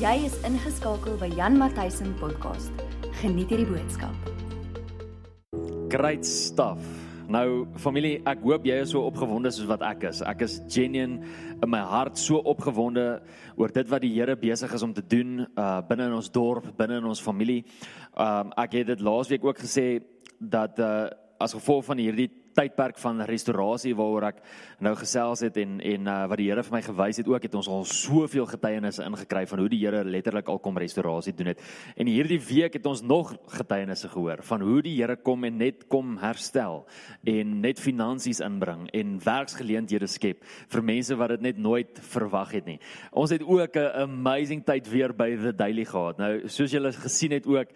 Jy is ingeskakel by Jan Matthysen podcast. Geniet hierdie boodskap. Great stuff. Nou familie, ek hoop jy is so opgewonde soos wat ek is. Ek is genuine in my hart so opgewonde oor dit wat die Here besig is om te doen uh binne in ons dorp, binne in ons familie. Um ek het dit laasweek ook gesê dat uh as gevolg van hierdie tydperk van restaurasie waaroor ek nou gesels het en en uh, wat die Here vir my gewys het ook het ons al soveel getuienisse ingekry van hoe die Here letterlik al kom restaurasie doen het. En hierdie week het ons nog getuienisse gehoor van hoe die Here kom en net kom herstel en net finansies inbring en werksgeleenthede skep vir mense wat dit net nooit verwag het nie. Ons het ook 'n amazing tyd weer by the daily gehad. Nou soos julle gesien het ook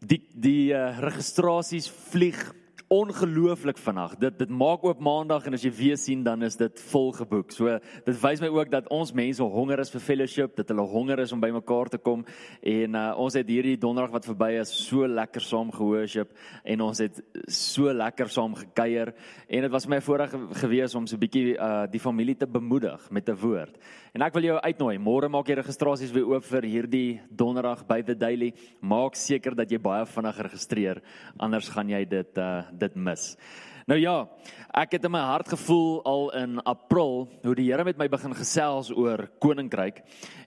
die die uh, registrasies vlieg ongelooflik vinnig. Dit dit maak oop maandag en as jy weer sien dan is dit vol geboek. So dit wys my ook dat ons mense honger is vir fellowship, dat hulle honger is om bymekaar te kom en uh, ons het hierdie donderdag wat verby is so lekker saam gehoorship en ons het so lekker saam gekuier en dit was my voorreg gewees om so 'n bietjie uh, die familie te bemoedig met 'n woord. En ek wil jou uitnooi. Môre maak jy registrasies weer oop vir hierdie donderdag by the daily. Maak seker dat jy baie vinnig registreer anders gaan jy dit uh, dit mis. Nou ja, ek het in my hart gevoel al in April hoe die Here met my begin gesels oor koninkryk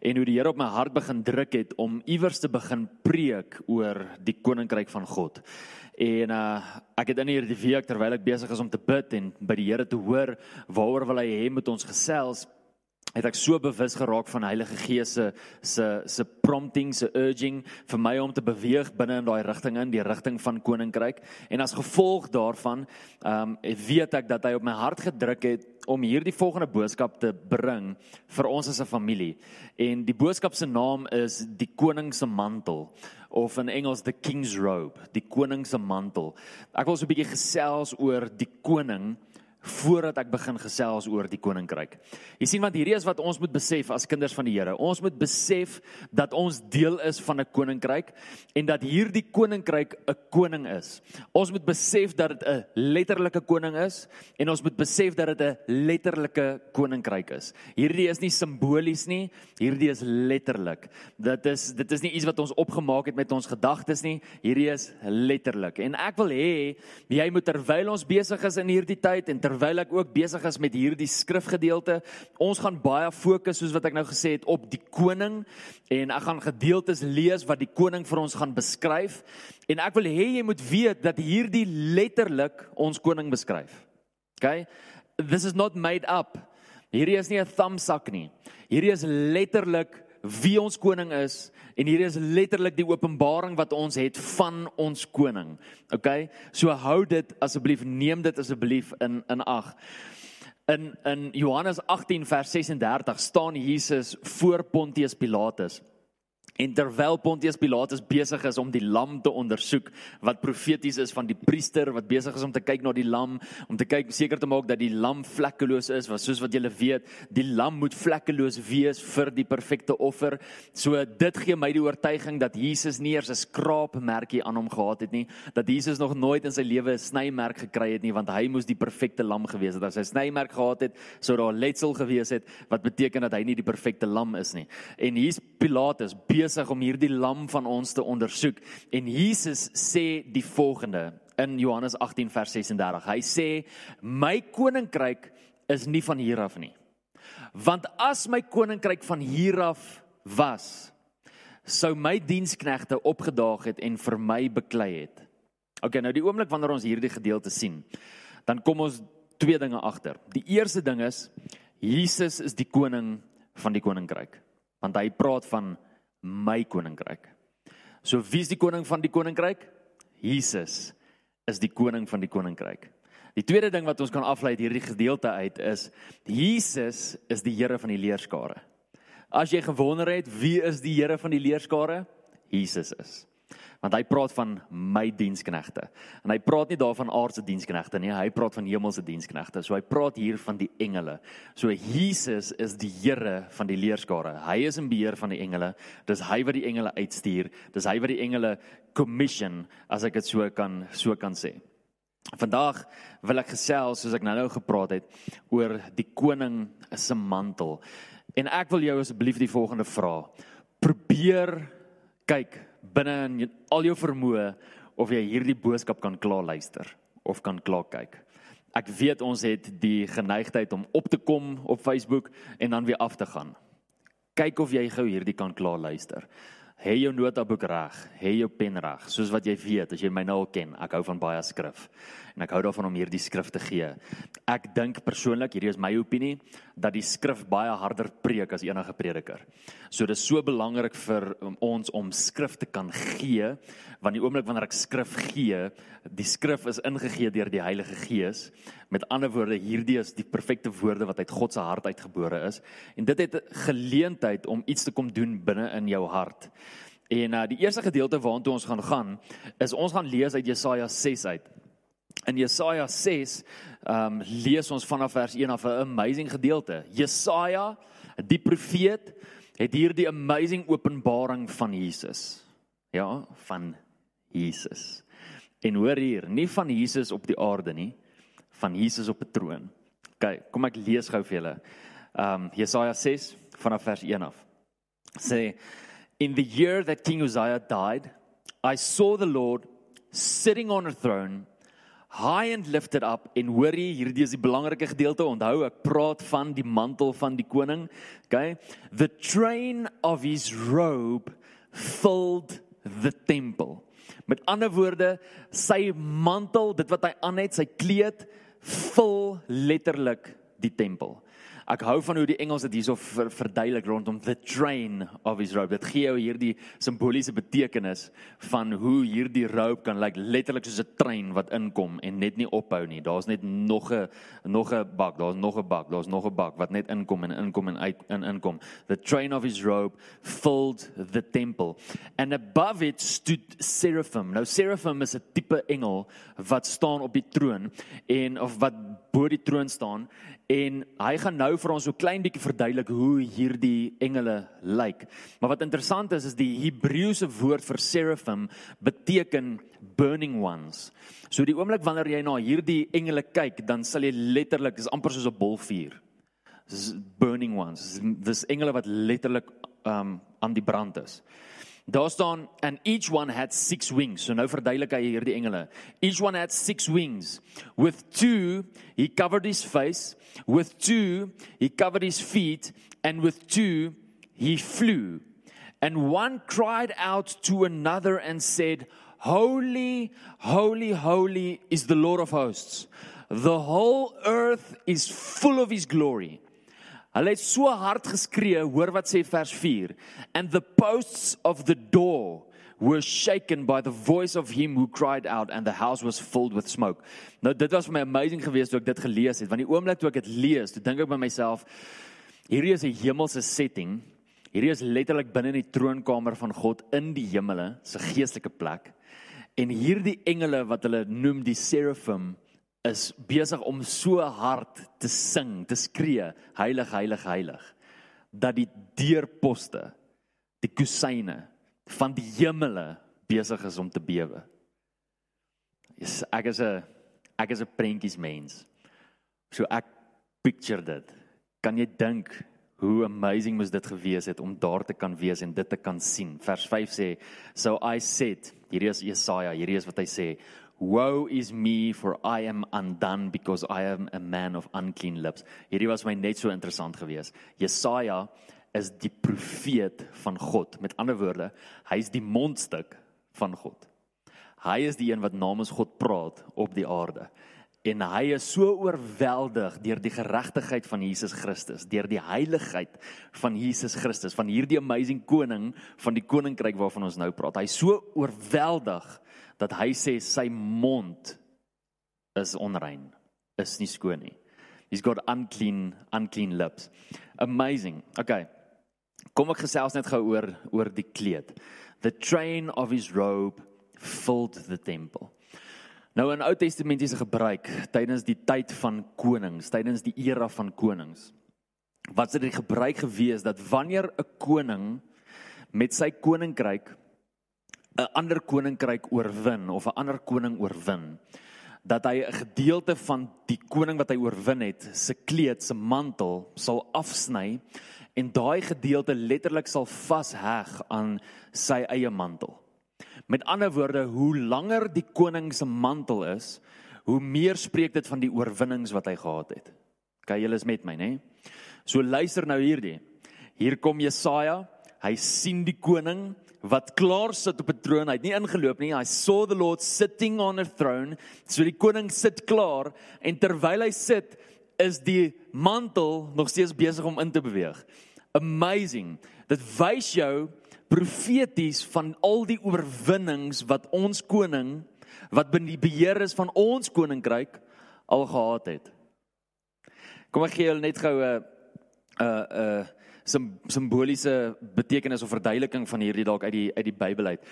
en hoe die Here op my hart begin druk het om iewers te begin preek oor die koninkryk van God. En uh ek het in hierdie week terwyl ek besig is om te bid en by die Here te hoor waaroor wil hy hê met ons gesels, het ek so bewus geraak van Heilige Gees se se se prompting, se urging vir my om te beweeg binne in daai rigting in, die rigting van koninkryk. En as gevolg daarvan, ehm um, weet ek dat hy op my hart gedruk het om hierdie volgende boodskap te bring vir ons as 'n familie. En die boodskap se naam is die koning se mantel of in Engels the king's robe, die koning se mantel. Ek wil so 'n bietjie gesels oor die koning voordat ek begin gesels oor die koninkryk. Jy sien want hierdie is wat ons moet besef as kinders van die Here. Ons moet besef dat ons deel is van 'n koninkryk en dat hierdie koninkryk 'n koning is. Ons moet besef dat dit 'n letterlike koning is en ons moet besef dat dit 'n letterlike koninkryk is. Hierdie is nie simbolies nie, hierdie is letterlik. Dit is dit is nie iets wat ons opgemaak het met ons gedagtes nie, hierdie is letterlik. En ek wil hê jy moet terwyl ons besig is in hierdie tyd en terwyl ek ook besig is met hierdie skrifgedeelte, ons gaan baie fokus soos wat ek nou gesê het op die koning en ek gaan gedeeltes lees wat die koning vir ons gaan beskryf en ek wil hê jy moet weet dat hierdie letterlik ons koning beskryf. Okay? This is not made up. Hierdie is nie 'n thumbsak nie. Hierdie is letterlik wie ons koning is en hier is letterlik die openbaring wat ons het van ons koning. OK? So hou dit asseblief, neem dit asseblief in in ag. In in Johannes 18 vers 36 staan Jesus voor Pontius Pilatus. En terwyl Pontius Pilatus besig is om die lam te ondersoek wat profeties is van die priester wat besig is om te kyk na die lam om te kyk seker te maak dat die lam vlekkeloos is want soos wat julle weet die lam moet vlekkeloos wees vir die perfekte offer. So dit gee my die oortuiging dat Jesus nie eers 'n skraapmerkie aan hom gehad het nie dat Jesus nog nooit in sy lewe 'n snymerk gekry het nie want hy moes die perfekte lam gewees het. As hy 'n snymerk gehad het sou daar letsel gewees het wat beteken dat hy nie die perfekte lam is nie. En hier's Pilatus besig om hierdie lam van ons te ondersoek. En Jesus sê die volgende in Johannes 18 vers 36. Hy sê: "My koninkryk is nie van hier af nie. Want as my koninkryk van hier af was, sou my diensknegte opgedaag het en vir my beklei het." OK, nou die oomblik wanneer ons hierdie gedeelte sien, dan kom ons twee dinge agter. Die eerste ding is Jesus is die koning van die koninkryk. Want hy praat van my koninkryk. So wie is die koning van die koninkryk? Jesus is die koning van die koninkryk. Die tweede ding wat ons kan aflei uit hierdie gedeelte uit is Jesus is die Here van die leerskare. As jy gewonder het wie is die Here van die leerskare? Jesus is want hy praat van my diensknegte. En hy praat nie daarvan aardse diensknegte nie, hy praat van hemelse diensknegte. So hy praat hier van die engele. So Jesus is die Here van die leerskare. Hy is in beheer van die engele. Dis hy wat die engele uitstuur. Dis hy wat die engele commission as ek dit so kan so kan sê. Vandag wil ek gesels soos ek nou-nou gepraat het oor die koning se mantel. En ek wil jou asseblief die volgende vra. probeer kyk binne in al jou vermoë of jy hierdie boodskap kan klaar luister of kan klaar kyk. Ek weet ons het die geneigtheid om op te kom op Facebook en dan weer af te gaan. Kyk of jy gou hierdie kan klaar luister. Hê jou notaboek reg, hê jou pen reg, soos wat jy weet as jy my nou al ken. Ek hou van baie skrif en ek hou daarvan om hierdie skrif te gee. Ek dink persoonlik, hierdie is my opinie, dat die skrif baie harder preek as enige prediker. So dis so belangrik vir ons om skrif te kan gee, want die oomblik wanneer ek skrif gee, die skrif is ingegee deur die Heilige Gees. Met ander woorde, hierdie is die perfekte woorde wat uit God se hart uitgebore is en dit het geleentheid om iets te kom doen binne in jou hart. En uh, die eerste gedeelte waartoe ons gaan gaan, is ons gaan lees uit Jesaja 6 uit. In Jesaja 6 ehm um, lees ons vanaf vers 1 af 'n amazing gedeelte. Jesaja, die profeet, het hier die amazing openbaring van Jesus. Ja, van Jesus. En hoor hier, nie van Jesus op die aarde nie, van Jesus op 'n troon. OK, kom ek lees gou vir julle. Ehm um, Jesaja 6 vanaf vers 1 af. Sê In the year that King Uzziah died, I saw the Lord sitting on a throne high and lifted up. En hoor jy hierdie is die belangrike gedeelte. Onthou ek praat van die mantel van die koning. Okay? The train of his robe filled the temple. Met ander woorde sy mantel dit wat hy aan het sy kleed vul letterlik die tempel Ek hou van hoe die Engels dit hierso ver, verduidelik rondom the train of his robe. Dit gee jou hierdie simboliese betekenis van hoe hierdie robe kan lyk like, letterlik soos 'n trein wat inkom en net nie ophou nie. Daar's net nog 'n nog 'n bak, daar's nog 'n bak, daar's nog 'n bak wat net inkom en inkom en uit en inkom. The train of his robe filled the temple. And above it stood seraphim. Nou seraphim is 'n tipe engel wat staan op die troon en of wat bo die troon staan En hy gaan nou vir ons so klein bietjie verduidelik hoe hierdie engele lyk. Maar wat interessant is is die Hebreëse woord vir seraphim beteken burning ones. So die oomblik wanneer jy na hierdie engele kyk, dan sal jy letterlik is amper soos 'n bolvuur. Dis burning ones. Dis engele wat letterlik um aan die brand is. Daar staan and each one had six wings. So nou verduidelik hy hierdie engele. Each one had six wings. With two he covered his face, with two he covered his feet, and with two he flew. And one cried out to another and said, Holy, holy, holy is the Lord of hosts. The whole earth is full of his glory. Hulle het so hard geskree, hoor wat sê vers 4. And the posts of the door were shaken by the voice of him who cried out and the house was filled with smoke. Nou dit was vir my amazing geweest toe ek dit gelees het, want die oomblik toe ek dit lees, toe dink ek by myself, hierdie is 'n hemelse setting. Hierdie is letterlik binne in die troonkamer van God in die hemele, se geestelike plek. En hierdie engele wat hulle noem die seraphim is besig om so hard te sing, te skree, heilig, heilig, heilig, dat die deurposte, die kusyne van die hemele besig is om te bewe. Yes, ek is 'n ek is 'n prentjies mens. So ek picture dit. Kan jy dink hoe amazing moes dit gewees het om daar te kan wees en dit te kan sien. Vers 5 sê, "So I said, hierdie is Jesaja, hierdie is wat hy sê, Woe is me for I am undone because I am a man of unclean lips. Hierdie was my net so interessant geweest. Jesaja is die profeet van God. Met ander woorde, hy is die mondstuk van God. Hy is die een wat namens God praat op die aarde. En hy is so oorweldig deur die geregtigheid van Jesus Christus, deur die heiligheid van Jesus Christus, van hierdie amazing koning van die koninkryk waarvan ons nou praat. Hy is so oorweldig dat hy sê sy mond is onrein, is nie skoon nie. He's got unclean unclean lips. Amazing. Okay. Kom ek gesels net gou oor oor die kleed. The train of his robe filled the temple. Nou in Ou Testamentiese gebruik tydens die tyd van konings, tydens die era van konings. Wat het dit gebruik gewees dat wanneer 'n koning met sy koninkryk 'n ander koninkryk oorwin of 'n ander koning oorwin, dat hy 'n gedeelte van die koning wat hy oorwin het, se kleed, se mantel sal afsny en daai gedeelte letterlik sal vasheg aan sy eie mantel. Met ander woorde, hoe langer die koning se mantel is, hoe meer spreek dit van die oorwinnings wat hy gehad het. Kyk, julle is met my, né? So luister nou hierdie. Hier kom Jesaja, hy sien die koning wat klaar sit op 'n troon. Hy het nie ingeloop nie. I saw the Lord sitting on a throne. So die koning sit klaar en terwyl hy sit, is die mantel nog steeds besig om in te beweeg. Amazing. Dit wys jou profeties van al die oorwinnings wat ons koning wat binne die beheer is van ons koninkryk al gehad het. Kom ek gee julle net gou 'n 'n 'n simboliese betekenis of verduideliking van hierdie dalk uit die uit die Bybel uit.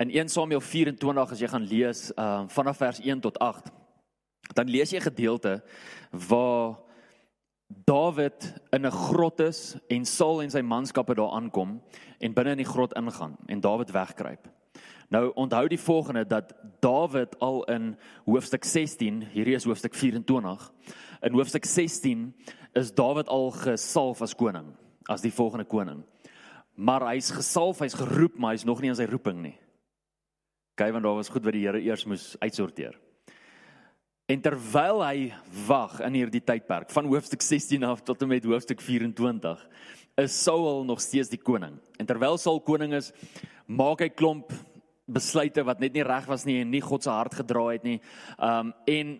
In 1 Samuel 24 as jy gaan lees uh vanaf vers 1 tot 8, dan lees jy 'n gedeelte waar Dawid in 'n grot is en Saul en sy manskappe daar aankom en binne in die grot ingaan en Dawid wegkruip. Nou onthou die volgende dat Dawid al in hoofstuk 16, hierdie is hoofstuk 24. In hoofstuk 16 is Dawid al gesalf as koning, as die volgende koning. Maar hy's gesalf, hy's geroep, maar hy's nog nie in sy roeping nie. Kyk want daar was goed wat die Here eers moes uitsorteer. En terwyl hy wag in hierdie tydperk van hoofstuk 16 af tot en met hoofstuk 24, is Saul nog steeds die koning. En terwyl Saul koning is, maak hy klomp besluite wat net nie reg was nie en nie God se hart gedra het nie. Um en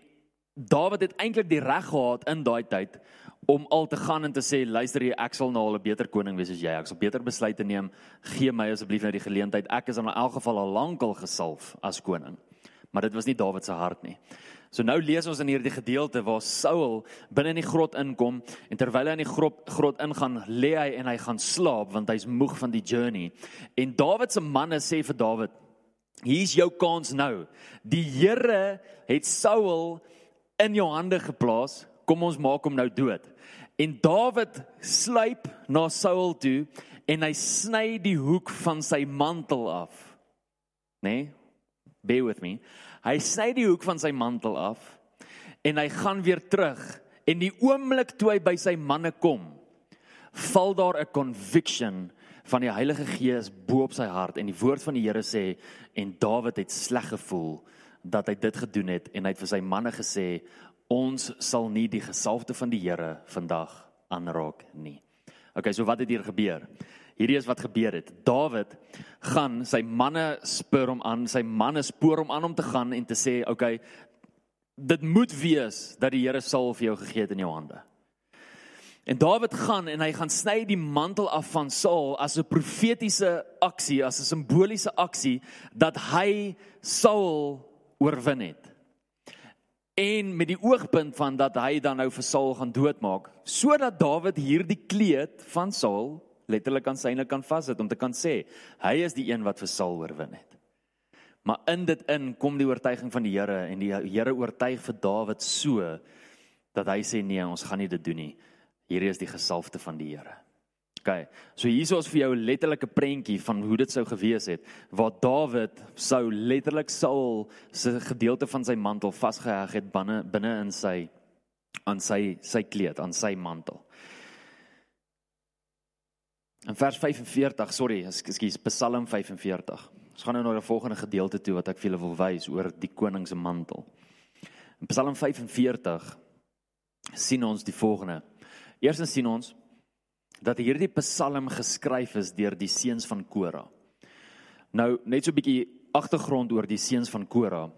Dawid het eintlik die reg gehad in daai tyd om al te gaan en te sê luister jy ek sal nou al 'n beter koning wees as jy. Ek sal beter besluite neem. Gee my asseblief nou die geleentheid. Ek is in elk geval al lankal gesalf as koning. Maar dit was nie Dawid se hart nie. So nou lees ons in hierdie gedeelte waar Saul binne in die grot inkom en terwyl hy in die grot grot ingaan, lê hy en hy gaan slaap want hy's moeg van die journey. En Dawid se manne sê vir Dawid: Hier's jou kans nou. Die Here het Saul in jou hande geplaas. Kom ons maak hom nou dood. En Dawid sluip na Saul toe en hy sny die hoek van sy mantel af. Né? Nee? Be with me. Hy sny die hoek van sy mantel af en hy gaan weer terug en die oomblik toe hy by sy manne kom, val daar 'n conviction van die Heilige Gees bo op sy hart en die woord van die Here sê en Dawid het sleg gevoel dat hy dit gedoen het en hy het vir sy manne gesê ons sal nie die gesalfde van die Here vandag aanraak nie. Okay, so wat het hier gebeur? Hierdie is wat gebeur het. Dawid gaan sy manne spoor hom aan, sy manne spoor hom aan om te gaan en te sê, okay, dit moet wees dat die Here sal vir jou gegee het in jou hande. En Dawid gaan en hy gaan sny die mantel af van Saul as 'n profetiese aksie, as 'n simboliese aksie dat hy Saul oorwin het. En met die oogpunt van dat hy dan nou vir Saul gaan doodmaak, sodat Dawid hierdie kleed van Saul letterlik aan syne kan vassit om te kan sê hy is die een wat vir Saul oorwin het. Maar in dit in kom die oortuiging van die Here en die Here oortuig vir Dawid so dat hy sê nee, ons gaan nie dit doen nie hierdie is die gesalfde van die Here. OK. So hierso is vir jou 'n letterlike prentjie van hoe dit sou gewees het waar Dawid sou letterlik Saul se gedeelte van sy mantel vasgeheg het binne binne in sy aan sy sy kleed, aan sy mantel. In vers 45, sorry, ekskuus, Psalm 45. Ons gaan nou na 'n volgende gedeelte toe wat ek vir julle wil wys oor die koning se mantel. In Psalm 45 sien ons die volgende Eerstens sien ons dat hierdie Psalm geskryf is deur die seuns van Kora. Nou net so 'n bietjie agtergrond oor die seuns van Kora.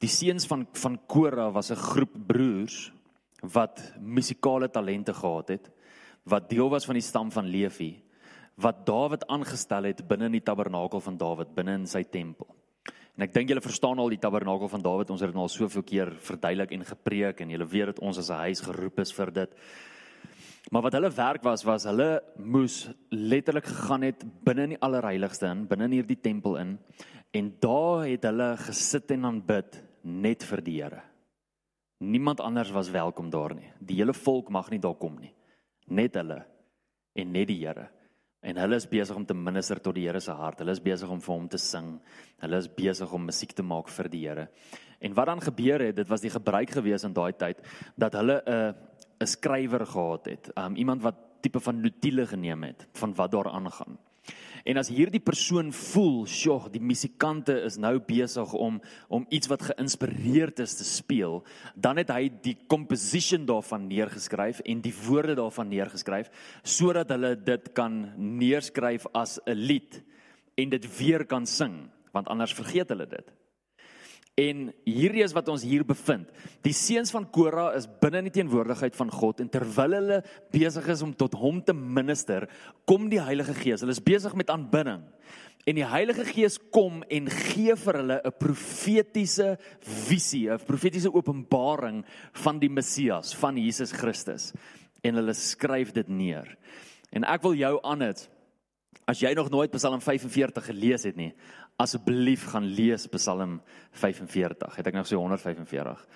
Die seuns van van Kora was 'n groep broers wat musikale talente gehad het, wat deel was van die stam van Levi, wat Dawid aangestel het binne in die tabernakel van Dawid, binne in sy tempel. En ek dink julle verstaan al die tabernakel van Dawid, ons het dit al soveel keer verduidelik en gepreek en julle weet dat ons as 'n huis geroep is vir dit. Maar wat hulle werk was was hulle moes letterlik gegaan het binne in die allerheiligste in, binne in hierdie tempel in en daar het hulle gesit en aanbid net vir die Here. Niemand anders was welkom daar nie. Die hele volk mag nie daar kom nie. Net hulle en net die Here. En hulle is besig om te minister tot die Here se hart. Hulle is besig om vir hom te sing. Hulle is besig om musiek te maak vir die Here. En wat dan gebeur het, dit was die gebruik gewees in daai tyd dat hulle 'n 'n skrywer gehad het. Um iemand wat tipe van notiele geneem het van wat daar aangaan. En as hierdie persoon voel, "Sjoe, die musikante is nou besig om om iets wat geïnspireerd is te speel," dan het hy die composition daarvan neergeskryf en die woorde daarvan neergeskryf sodat hulle dit kan neerskryf as 'n lied en dit weer kan sing, want anders vergeet hulle dit. En hierdie is wat ons hier bevind. Die seuns van Kora is binne in die teenwoordigheid van God en terwyl hulle besig is om tot hom te minister, kom die Heilige Gees. Hulle is besig met aanbidding. En die Heilige Gees kom en gee vir hulle 'n profetiese visie, 'n profetiese openbaring van die Messias, van Jesus Christus. En hulle skryf dit neer. En ek wil jou aan dit As jy nog nooit Psalm 45 gelees het nie, asseblief gaan lees Psalm 45. Het ek nog so 145.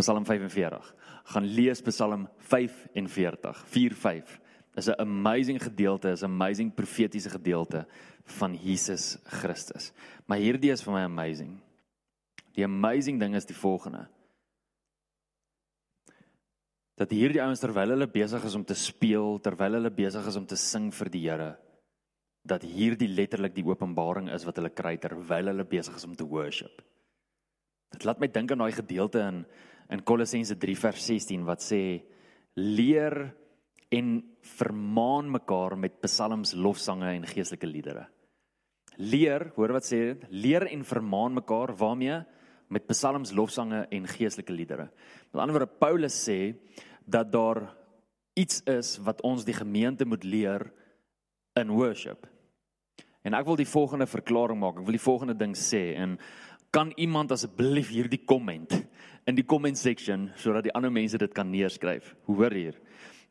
Psalm 45. Gaan lees Psalm 45, 4:5. Dis 'n amazing gedeelte, is 'n amazing profetiese gedeelte van Jesus Christus. Maar hierdie is vir my amazing. Die amazing ding is die volgende. Dat hierdie ouens terwyl hulle besig is om te speel, terwyl hulle besig is om te sing vir die Here, dat hierdie letterlik die openbaring is wat hulle kry terwyl hulle besig is om te worship. Dit laat my dink aan daai gedeelte in in Kolossense 3 vers 16 wat sê leer en vermaan mekaar met psalms, lofsange en geestelike liedere. Leer, hoor wat sê dit? Leer en vermaan mekaar waarmee? Met psalms, lofsange en geestelike liedere. Met ander woorde Paulus sê dat daar iets is wat ons die gemeente moet leer in worship. En ek wil die volgende verklaring maak. Ek wil die volgende ding sê en kan iemand asseblief hierdie komment in die comment section sodat die ander mense dit kan neerskryf. Hoor hier.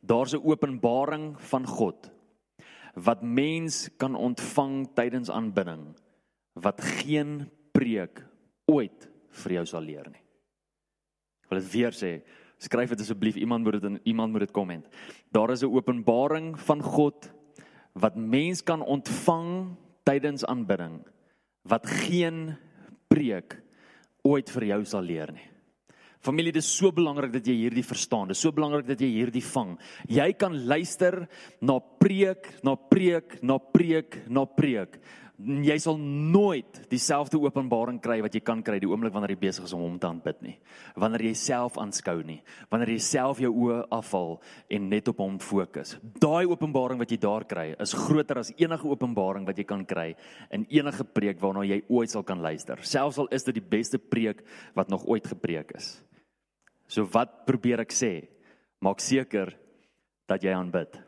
Daar's 'n openbaring van God wat mens kan ontvang tydens aanbidding wat geen preek ooit vir jou sal leer nie. Ek wil dit weer sê. Skryf dit asseblief iemand moet dit in iemand moet dit komment. Daar is 'n openbaring van God wat mens kan ontvang tydens aanbidding wat geen preek ooit vir jou sal leer nie. Familie, dit is so belangrik dat jy hierdie verstaan. Dit is so belangrik dat jy hierdie vang. Jy kan luister na preek, na preek, na preek, na preek jy sal nooit dieselfde openbaring kry wat jy kan kry die oomblik wanneer jy besig is om hom te aanbid nie. Wanneer jy self aanskou nie, wanneer jy self jou oë afval en net op hom fokus. Daai openbaring wat jy daar kry, is groter as enige openbaring wat jy kan kry in enige preek waarna jy ooit sal kan luister. Selfs al is dit die beste preek wat nog ooit gepreek is. So wat probeer ek sê? Maak seker dat jy aanbid.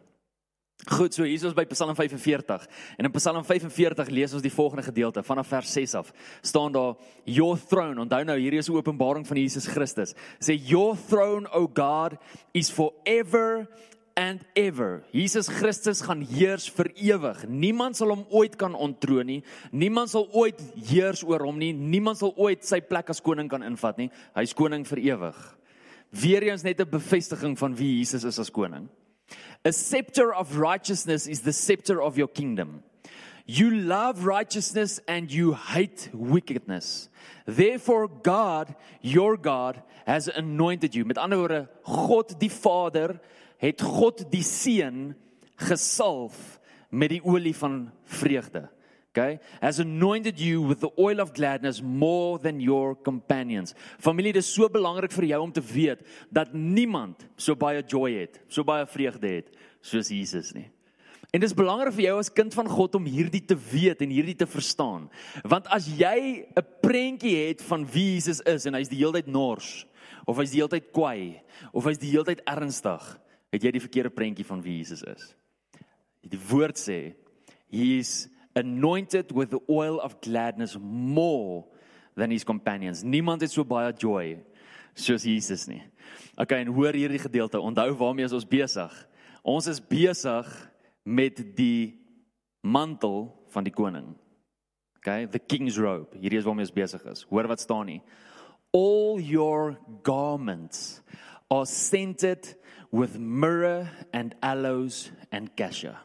Goed, so hier is ons by Psalm 45. En in Psalm 45 lees ons die volgende gedeelte vanaf vers 6 af. staan daar your throne. Onthou nou, hierdie is 'n openbaring van Jesus Christus. Sê your throne, O God, is forever and ever. Jesus Christus gaan heers vir ewig. Niemand sal hom ooit kan onttroon nie. Niemand sal ooit heers oor hom nie. Niemand sal ooit sy plek as koning kan invat nie. Hy's koning vir ewig. Weereens net 'n bevestiging van wie Jesus is as koning. A scepter of righteousness is the scepter of your kingdom. You love righteousness and you hate wickedness. Therefore God, your God, has anointed you. Met ander woorde, God die Vader het God die Seun gesalf met die olie van vreugde. Okay? Has anointed you with the oil of gladness more than your companions. Familie, dit is so belangrik vir jou om te weet dat niemand so baie joy het, so baie vreugde het soos Jesus nie. En dit is belangrik vir jou as kind van God om hierdie te weet en hierdie te verstaan. Want as jy 'n prentjie het van wie Jesus is en hy's die hele tyd nors of hy's die hele tyd kwaai of hy's die hele tyd ernstig, het jy die verkeerde prentjie van wie Jesus is. Die woord sê he's anointed with the oil of gladness more than his companions. Niemand het so baie joy soos Jesus nie. Okay, en hoor hierdie gedeelte. Onthou waarmee ons besig. Ons is besig met die mantel van die koning. Okay, the king's robe. Hierdie is waarmee ons besig is. Hoor wat staan nie. All your garments are scented with myrrh and aloes and cassia.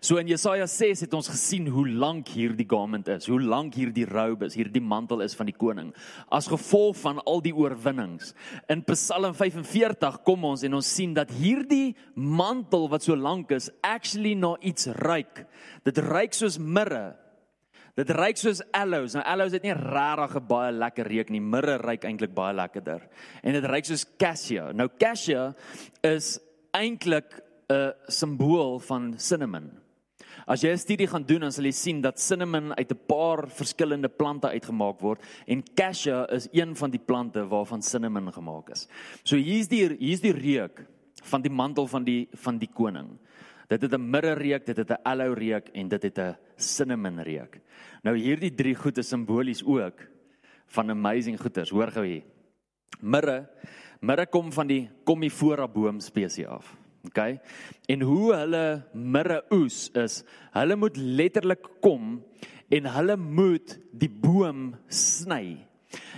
So in Jesaja 6 het ons gesien hoe lank hierdie garment is, hoe lank hierdie robe is, hierdie mantel is van die koning. As gevolg van al die oorwinnings. In Psalm 45 kom ons en ons sien dat hierdie mantel wat so lank is, actually na iets ruik. Dit ruik soos mirre. Dit ruik soos aloes. Nou aloes het nie regtig 'n baie lekker reuk nie. Mirre ruik eintlik baie lekkerder. En dit ruik soos cassia. Nou cassia is eintlik 'n simbool van cinnamon. As jy 'n studie gaan doen, dan sal jy sien dat cinnamon uit 'n paar verskillende plante uitgemaak word en cassia is een van die plante waarvan cinnamon gemaak is. So hier's die hier's die reuk van die mantel van die van die koning. Dit het 'n mirre reuk, dit het 'n aloe reuk en dit het 'n cinnamon reuk. Nou hierdie drie goed is simbolies ook van amazing goeders. Hoor gou hier. Mirre, mirre kom van die Commiphora boom spesies af. Okay? En hoe hulle mirre oes is, hulle moet letterlik kom en hulle moet die boom sny.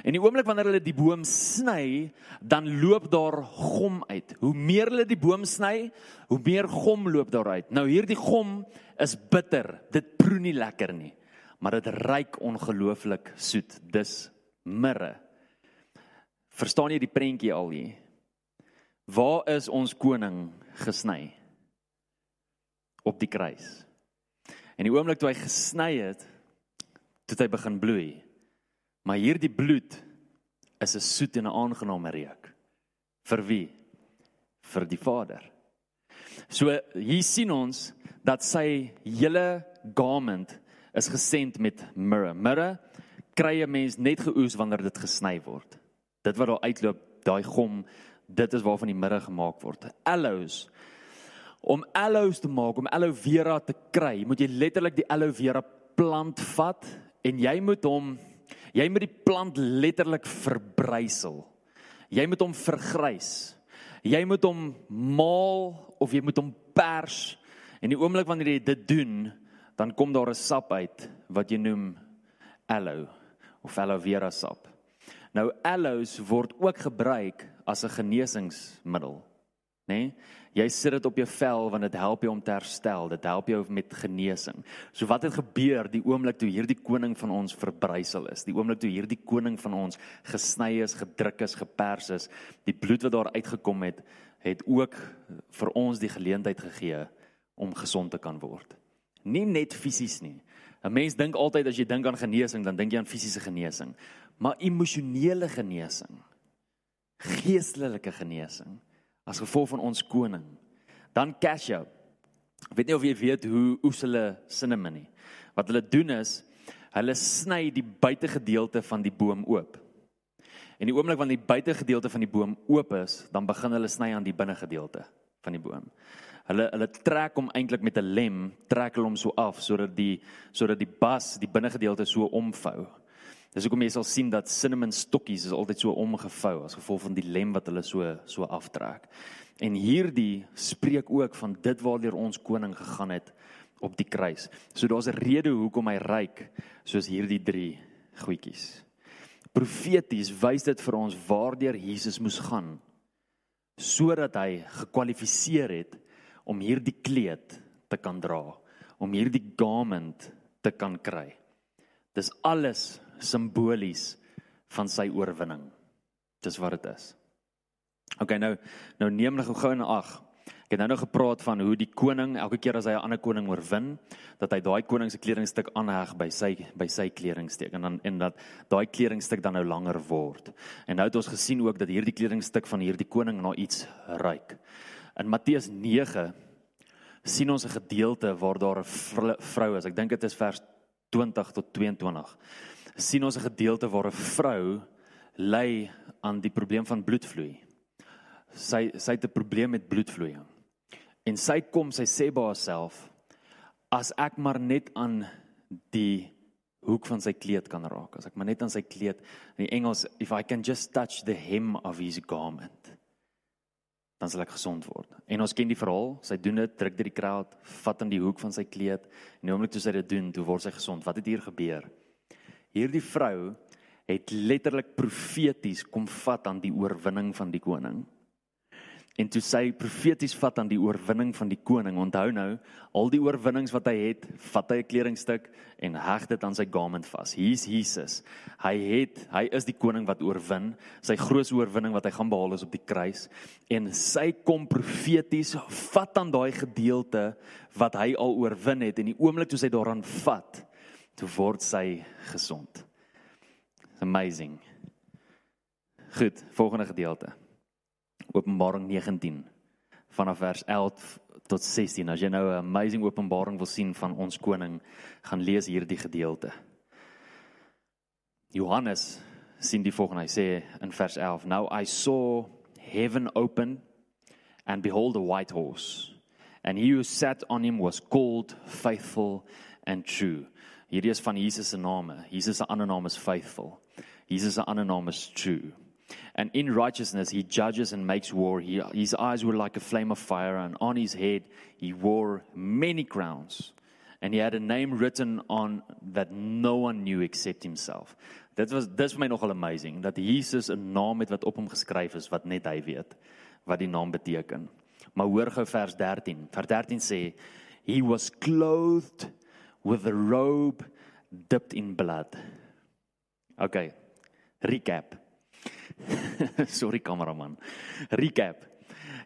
En die oomblik wanneer hulle die boom sny, dan loop daar gom uit. Hoe meer hulle die boom sny, hoe meer gom loop daar uit. Nou hierdie gom is bitter. Dit proe nie lekker nie, maar dit ruik ongelooflik soet. Dis mirre. Verstaan jy die prentjie al hier? Waar is ons koning gesny? Op die kruis. En die oomblik toe hy gesny het, het hy begin bloei. Maar hierdie bloed is 'n soet en 'n aangename reuk. Vir wie? Vir die Vader. So hier sien ons dat sy hele garment is gesend met mirre. Mirre kry 'n mens net geoes wanneer dit gesny word. Dit wat daar uitloop, daai gom dit is waarvan die mirre gemaak word. Aloes. Om aloes te maak, om aloe vera te kry, moet jy letterlik die aloe vera plant vat en jy moet hom jy moet die plant letterlik verbrysel. Jy moet hom vergrys. Jy moet hom maal of jy moet hom pers en die oomblik wanneer jy dit doen, dan kom daar 'n sap uit wat jy noem aloe of aloe vera sap. Nou aloes word ook gebruik as 'n genesingsmiddel, nê? Nee? Jy sit dit op jou vel want dit help jou om te herstel, dit help jou met genesing. So wat het gebeur die oomblik toe hierdie koning van ons verbrysel is? Die oomblik toe hierdie koning van ons gesny is, gedruk is, gepers is, die bloed wat daar uitgekom het, het ook vir ons die geleentheid gegee om gesond te kan word. Nie net fisies nie. 'n Mens dink altyd as jy dink aan genesing, dan dink jy aan fisiese genesing, maar emosionele genesing geestelike genesing as gevolg van ons koning. Dan Cassia. Ek weet nie of jy weet hoe oes hulle cinnamon nie. Wat hulle doen is hulle sny die buitegedeelte van die boom oop. En die oomblik wanneer die buitegedeelte van die boom oop is, dan begin hulle sny aan die binnegedeelte van die boom. Hulle hulle trek hom eintlik met 'n lem, trek hulle hom so af sodat die sodat die bas, die binnegedeelte so omvou. Dis hoekom jy sal sien dat cinnamon stokkies is altyd so omgevou as gevolg van die lem wat hulle so so aftrek. En hierdie spreek ook van dit waardeur ons koning gegaan het op die kruis. So daar's 'n rede hoekom hy ryk soos hierdie drie goedjies. Profeties wys dit vir ons waardeur Jesus moes gaan sodat hy gekwalifiseer het om hierdie kleed te kan dra, om hierdie garment te kan kry. Dis alles simbolies van sy oorwinning. Dis wat dit is. OK nou nou neem nog gou in ag. Ek het nou nog gepraat van hoe die koning elke keer as hy 'n ander koning oorwin, dat hy daai koning se kledingstuk aanheg by sy by sy kledingstuk en dan en dat daai kledingstuk dan nou langer word. En nou het ons gesien ook dat hierdie kledingstuk van hierdie koning na iets ryk. In Matteus 9 sien ons 'n gedeelte waar daar 'n vrou is. Ek dink dit is vers 20 tot 22 sien ons 'n gedeelte waar 'n vrou ly aan die probleem van bloedvloei. Sy sy het 'n probleem met bloedvloeiing. En sy kom, sy sê by haarself as ek maar net aan die hoek van sy kleed kan raak, as ek maar net aan sy kleed in die Engels if I can just touch the hem of his garment dan sal ek gesond word. En ons ken die verhaal, sy doen dit, druk dit die kraat, vat aan die hoek van sy kleed en oomblik toe sy dit doen, toe word sy gesond. Wat het hier gebeur? Hierdie vrou het letterlik profeties kom vat aan die oorwinning van die koning. En toe sy profeties vat aan die oorwinning van die koning. Onthou nou, al die oorwinnings wat hy het, vat hy 'n kledingstuk en heg dit aan sy garment vas. Hier's Jesus. Hy het hy is die koning wat oorwin. Sy grootste oorwinning wat hy gaan behaal is op die kruis. En sy kom profeties vat aan daai gedeelte wat hy al oorwin het en die oomblik toe sy daaraan vat, toe word sy gesond. It's amazing. Goed, volgende gedeelte. Openbaring 19 vanaf vers 11 tot 16. As jy nou 'n amazing openbaring wil sien van ons koning, gaan lees hierdie gedeelte. Johannes sien die volgende. Hy sê in vers 11: Now I saw heaven open and behold a white horse and he who sat on him was called faithful and true. Hierdie is van Jesus se name. Jesus se ander naam is faithful. Jesus se ander naam is true. And in righteousness he judges and makes war. He, his eyes were like a flame of fire, and on his head he wore many crowns. And he had a name written on that no one knew except himself. Dit was dis vir my nogal amazing dat Jesus 'n naam het wat op hom geskryf is wat net hy weet wat die naam beteken. Maar hoor gou vers 13. Vers 13 sê he was clothed with a robe dipped in blood. Okay. Recap. Sorry kameraman. Recap.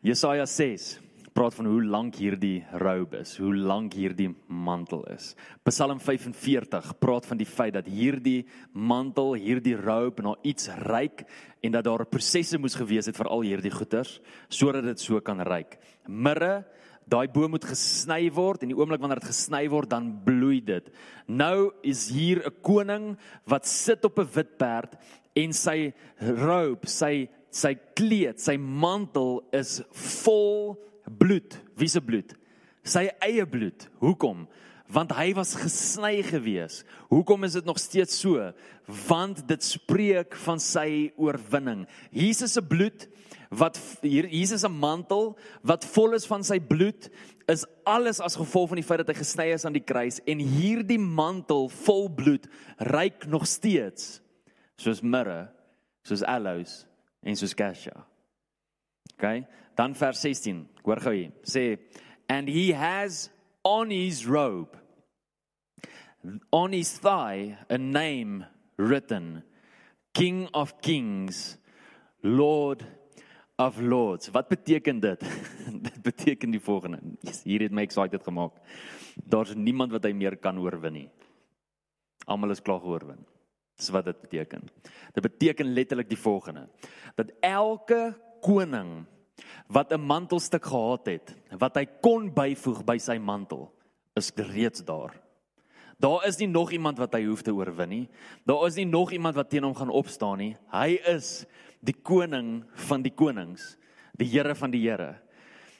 Jesaja 6 praat van hoe lank hierdie robe is, hoe lank hierdie mantel is. Psalm 45 praat van die feit dat hierdie mantel, hierdie robe na iets ryk en dat daar prosesse moes gewees het vir al hierdie goeders sodat dit so kan ryk. Mirre daai boom moet gesny word en die oomblik wanneer dit gesny word dan bloei dit. Nou is hier 'n koning wat sit op 'n wit perd en sy robe, sy sy kleed, sy mantel is vol bloed. Wie se bloed? Sy eie bloed. Hoekom? Want hy was gesny gewees. Hoekom is dit nog steeds so? Want dit spreek van sy oorwinning. Jesus se bloed wat hier Jesus se mantel wat vol is van sy bloed is alles as gevolg van die feit dat hy gesny is aan die kruis en hierdie mantel vol bloed ryk nog steeds soos mirre, soos aloes en soos cassia. OK? Dan vers 16. Hoor gou hier. Sê and he has on his robe on his thigh a name written King of Kings Lord of lords. Wat beteken dit? dit beteken die volgende. Hier het my excited gemaak. Daar's niemand wat hy meer kan oorwin nie. Almal is klaar geoorwin. Dis wat dit beteken. Dit beteken letterlik die volgende. Dat elke koning wat 'n mantelstuk gehad het, wat hy kon byvoeg by sy mantel, is reeds daar. Daar is nie nog iemand wat hy hoef te oorwin nie. Daar is nie nog iemand wat teen hom gaan opstaan nie. Hy is die koning van die konings, die Here van die Here.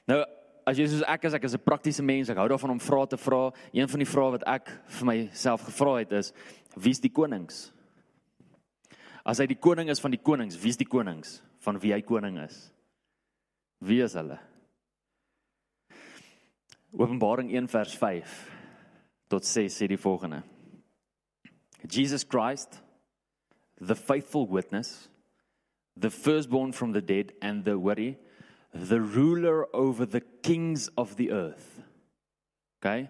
Nou as jy soos ek is, ek is 'n praktiese mens, ek hou daarvan om vrae te vra. Een van die vrae wat ek vir myself gevra het is: Wie's die konings? As hy die koning is van die konings, wie's die konings van wie hy koning is? Wie is hulle? Openbaring 1 vers 5 tot 6 sê die volgende: Jesus Christ, the faithful witness, the firstborn from the dead and the worry the ruler over the kings of the earth. Okay?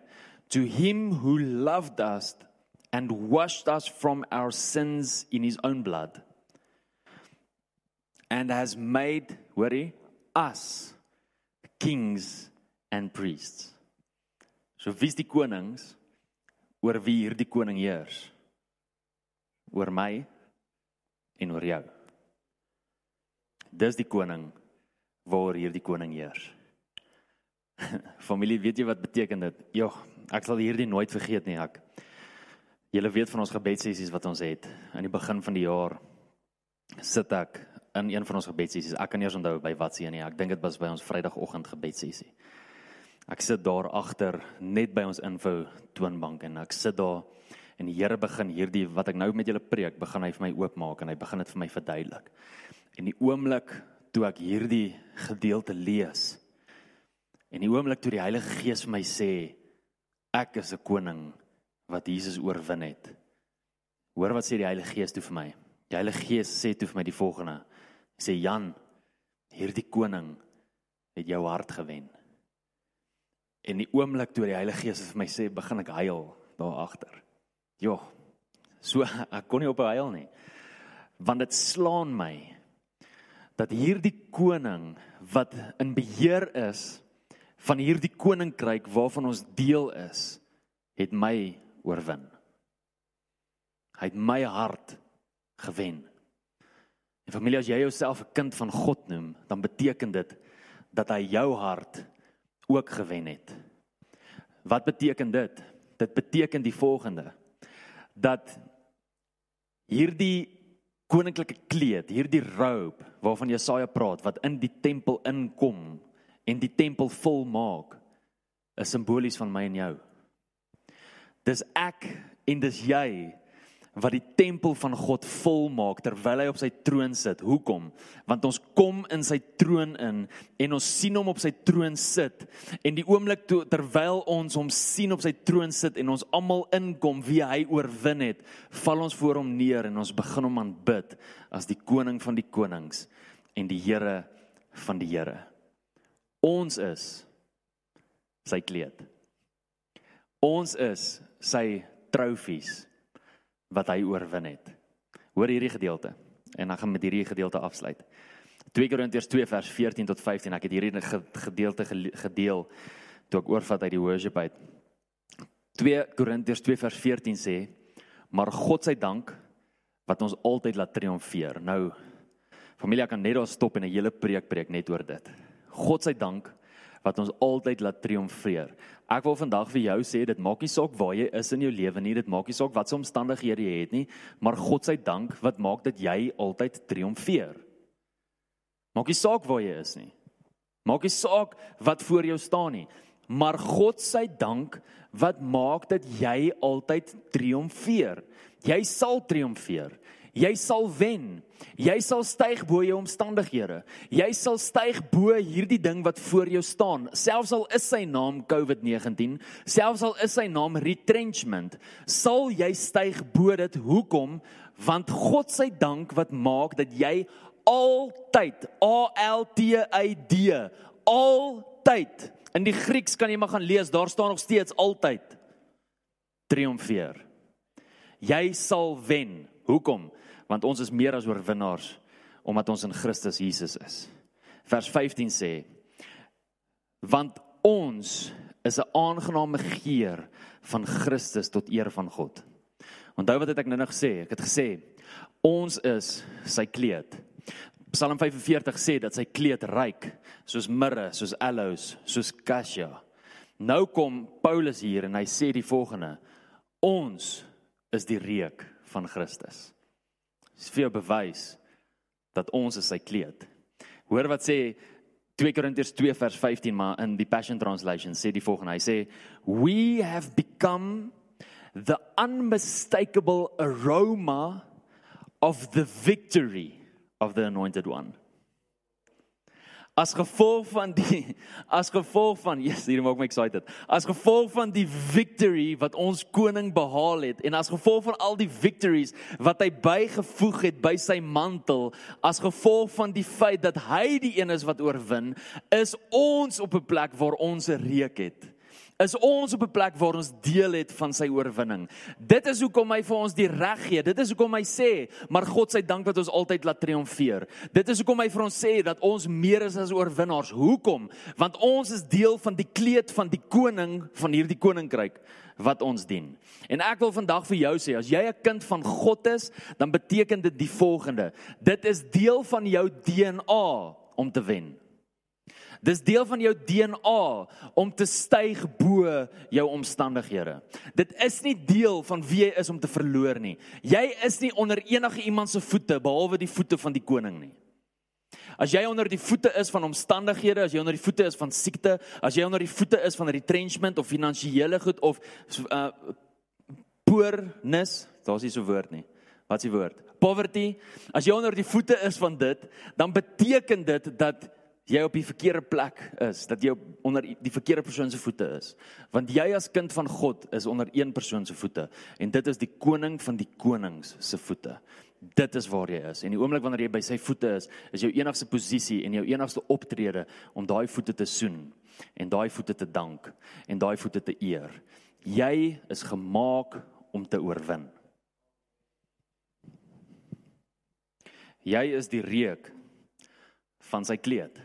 To him who loved us and washed us from our sins in his own blood and has made worry us kings and priests. So wie's die konings oor wie hierdie koning heers oor my en oor jou Dis die koning waar hierdie koning heers. Familie, weet jy wat beteken dit? Jogg, ek sal hierdie nooit vergeet nie, ek. Julle weet van ons gebedsessies wat ons het aan die begin van die jaar. Sit ek in een van ons gebedsessies. Ek kan nie eens onthou by wat se nie. Ek dink dit was by ons Vrydagoggend gebedsessie. Ek sit daar agter net by ons info toonbank en ek sit daar en die Here begin hierdie wat ek nou met julle preek, begin hy vir my oopmaak en hy begin dit vir my verduidelik. En die oomblik toe ek hierdie gedeelte lees en die oomblik toe die Heilige Gees vir my sê ek is 'n koning wat Jesus oorwin het. Hoor wat sê die Heilige Gees toe vir my? Die Heilige Gees sê toe vir my die volgende. Hy sê Jan, hierdie koning het jou hart gewen. En die oomblik toe die Heilige Gees vir my sê, begin ek huil daar agter. Jo. So ek kon nie op huil nie. Want dit slaan my dat hierdie koning wat in beheer is van hierdie koninkryk waarvan ons deel is, het my oorwin. Hy het my hart gewen. En familie, as jy jouself 'n kind van God noem, dan beteken dit dat hy jou hart ook gewen het. Wat beteken dit? Dit beteken die volgende: dat hierdie koninklike kleed, hierdie robe waarvan Jesaja praat wat in die tempel inkom en die tempel vol maak, is simbolies van my en jou. Dis ek en dis jy wat die tempel van God volmaak terwyl hy op sy troon sit. Hoekom? Want ons kom in sy troon in en ons sien hom op sy troon sit en die oomblik toe terwyl ons hom sien op sy troon sit en ons almal inkom wie hy oorwin het, val ons voor hom neer en ons begin hom aanbid as die koning van die konings en die Here van die Here. Ons is sy kleed. Ons is sy trofees wat hy oorwin het. Hoor hierdie gedeelte en dan gaan met hierdie gedeelte afsluit. 2 Korintiërs 2 vers 14 tot 15. Ek het hierdie gedeelte gedeel toe ek oorvat uit die worship uit. 2 Korintiërs 2 vers 14 sê: "Maar God se dank wat ons altyd laat triomfeer." Nou familie kan net daar stop en 'n hele preek preek net oor dit. God se dank wat ons altyd laat triomfeer. Ek wil vandag vir jou sê dit maak nie saak waar jy is in jou lewe nie, dit maak nie saak wat se omstandighede jy het nie, maar God se dank wat maak dat jy altyd triomfeer. Maak nie saak waar jy is nie. Maak nie saak wat voor jou staan nie, maar God se dank wat maak dat jy altyd triomfeer. Jy sal triomfeer. Jy sal wen. Jy sal styg bo jou omstandighede. Jy sal styg bo hierdie ding wat voor jou staan. Selfs al is sy naam COVID-19, selfs al is sy naam retrenchment, sal jy styg bo dit. Hoekom? Want God se dank wat maak dat jy altyd A L T I D altyd in die Grieks kan jy maar gaan lees, daar staan nog steeds altyd triomfeer. Jy sal wen. Hoekom? Want ons is meer as oorwinnaars omdat ons in Christus Jesus is. Vers 15 sê: Want ons is 'n aangename geur van Christus tot eer van God. Onthou wat het ek nou nog gesê? Ek het gesê ons is sy kleed. Psalm 45 sê dat sy kleed ryk soos mirre, soos aloes, soos cassia. Nou kom Paulus hier en hy sê die volgende: Ons is die reuk van Christus. Dis vir jou bewys dat ons is sy kleed. Hoor wat sê 2 Korintiërs 2 vers 15 maar in die Passion Translation sê die volgende. Hy sê we have become the unmistakable aroma of the victory of the anointed one. As gevolg van die as gevolg van yes, hier maak my excited. As gevolg van die victory wat ons koning behaal het en as gevolg van al die victories wat hy bygevoeg het by sy mantel, as gevolg van die feit dat hy die een is wat oorwin, is ons op 'n plek waar ons 'n reuk het is ons op 'n plek waar ons deel het van sy oorwinning. Dit is hoekom hy vir ons die reg gee. Dit is hoekom hy sê, maar God se dank dat ons altyd laat triomfeer. Dit is hoekom hy vir ons sê dat ons meer is as oorwinnaars. Hoekom? Want ons is deel van die kleed van die koning van hierdie koninkryk wat ons dien. En ek wil vandag vir jou sê, as jy 'n kind van God is, dan beteken dit die volgende. Dit is deel van jou DNA om te wen. Dis deel van jou DNA om te styg bo jou omstandighede. Dit is nie deel van wie jy is om te verloor nie. Jy is nie onder enige iemand se voete behalwe die voete van die koning nie. As jy onder die voete is van omstandighede, as jy onder die voete is van siekte, as jy onder die voete is van retrenchment of finansiële goed of uh poorness, daar's nie so 'n woord nie. Wat is die woord? Poverty. As jy onder die voete is van dit, dan beteken dit dat jy op die verkeerde plek is, dat jy onder die verkeerde persoon se voete is. Want jy as kind van God is onder een persoon se voete en dit is die koning van die konings se voete. Dit is waar jy is. En die oomblik wanneer jy by sy voete is, is jou enigste posisie en jou enigste optrede om daai voete te soen en daai voete te dank en daai voete te eer. Jy is gemaak om te oorwin. Jy is die reuk van sy kleed.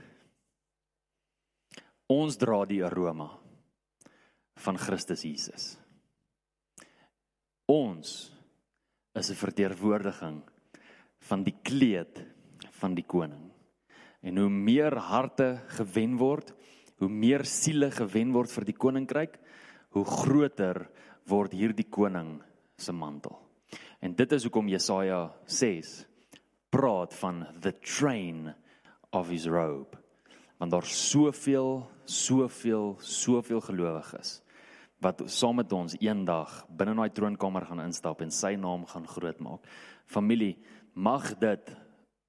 Ons dra die aroma van Christus Jesus. Ons is 'n verteenwoordiging van die kleed van die koning. En hoe meer harte gewen word, hoe meer siele gewen word vir die koninkryk, hoe groter word hierdie koning se mantel. En dit is hoekom Jesaja 6 praat van the train of his robe. Want daar soveel, soveel, soveel gelowiges wat saam met ons eendag binne daai troonkamer gaan instap en sy naam gaan grootmaak. Familie, mag dit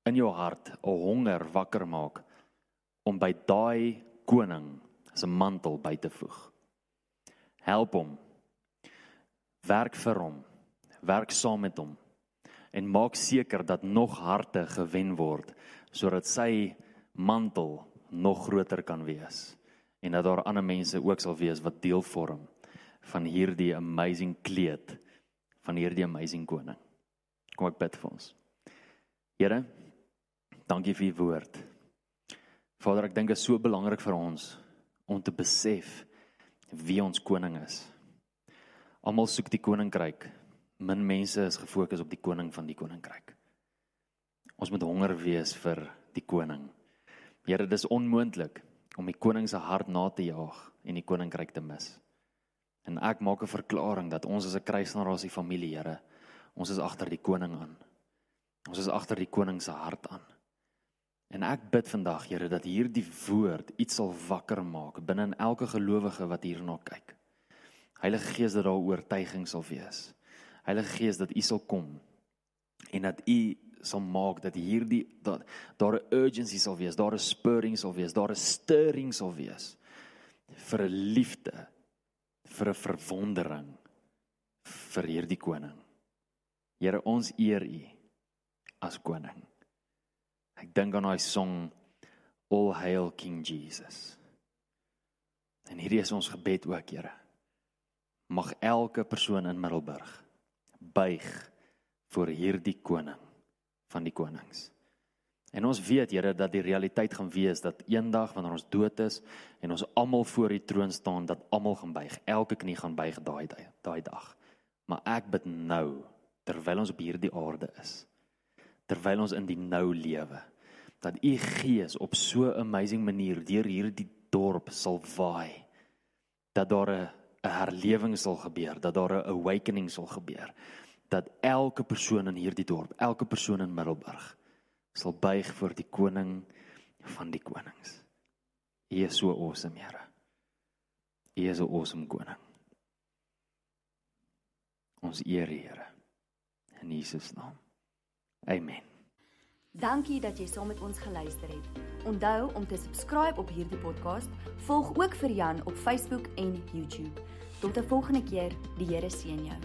in jou hart 'n honger wakker maak om by daai koning se mantel by te voeg. Help hom. Werk vir hom. Werk saam met hom en maak seker dat nog harte gewen word sodat sy mantel nog groter kan wees en dat daar ander mense ook sal wees wat deel vorm van hierdie amazing kleed van hierdie amazing koning. Kom ek bid vir ons. Here, dankie vir u woord. Vader, ek dink dit is so belangrik vir ons om te besef wie ons koning is. Almal soek die koninkryk. Min mense is gefokus op die koning van die koninkryk. Ons moet honger wees vir die koning. Here, dis onmoontlik om die koning se hart na te jaag en die koninkryk te mis. En ek maak 'n verklaring dat ons as 'n kruisgenerasie familie, Here, ons is agter die koning aan. Ons is agter die koning se hart aan. En ek bid vandag, Here, dat hierdie woord iets sal wakker maak binne in elke gelowige wat hierna kyk. Heilige Gees dat daar oortuiging sal wees. Heilige Gees dat U sal kom en dat U sal maak dat hierdie dat daar 'n urgency sal wees, daar 'n spurring sal wees, daar 'n stirring sal wees vir 'n liefde vir 'n verwondering vir hierdie koning. Here, ons eer U as koning. Ek dink aan daai song All Hail King Jesus. En hierdie is ons gebed ook, Here. Mag elke persoon in Middelburg buig voor hierdie koning van die konings. En ons weet Here dat die realiteit gaan wees dat eendag wanneer ons dood is en ons almal voor die troon staan dat almal gaan buig. Elke knie gaan buig daai daai dag. Maar ek bid nou terwyl ons op hierdie aarde is. Terwyl ons in die nou lewe dat u gees op so 'n amazing manier deur hierdie dorp sal waai. Dat daar 'n 'n herlewing sal gebeur, dat daar 'n awakening sal gebeur. Dat elke persoon in hierdie dorp, elke persoon in Middelburg sal buig voor die koning van die konings. U is so awesome, Here. U is 'n awesome koning. Ons eer U, Here. In Jesus naam. Amen. Dankie dat jy saam met ons geluister het. Onthou om te subscribe op hierdie podcast. Volg ook vir Jan op Facebook en YouTube. Tot 'n volgende keer. Die Here seën jou.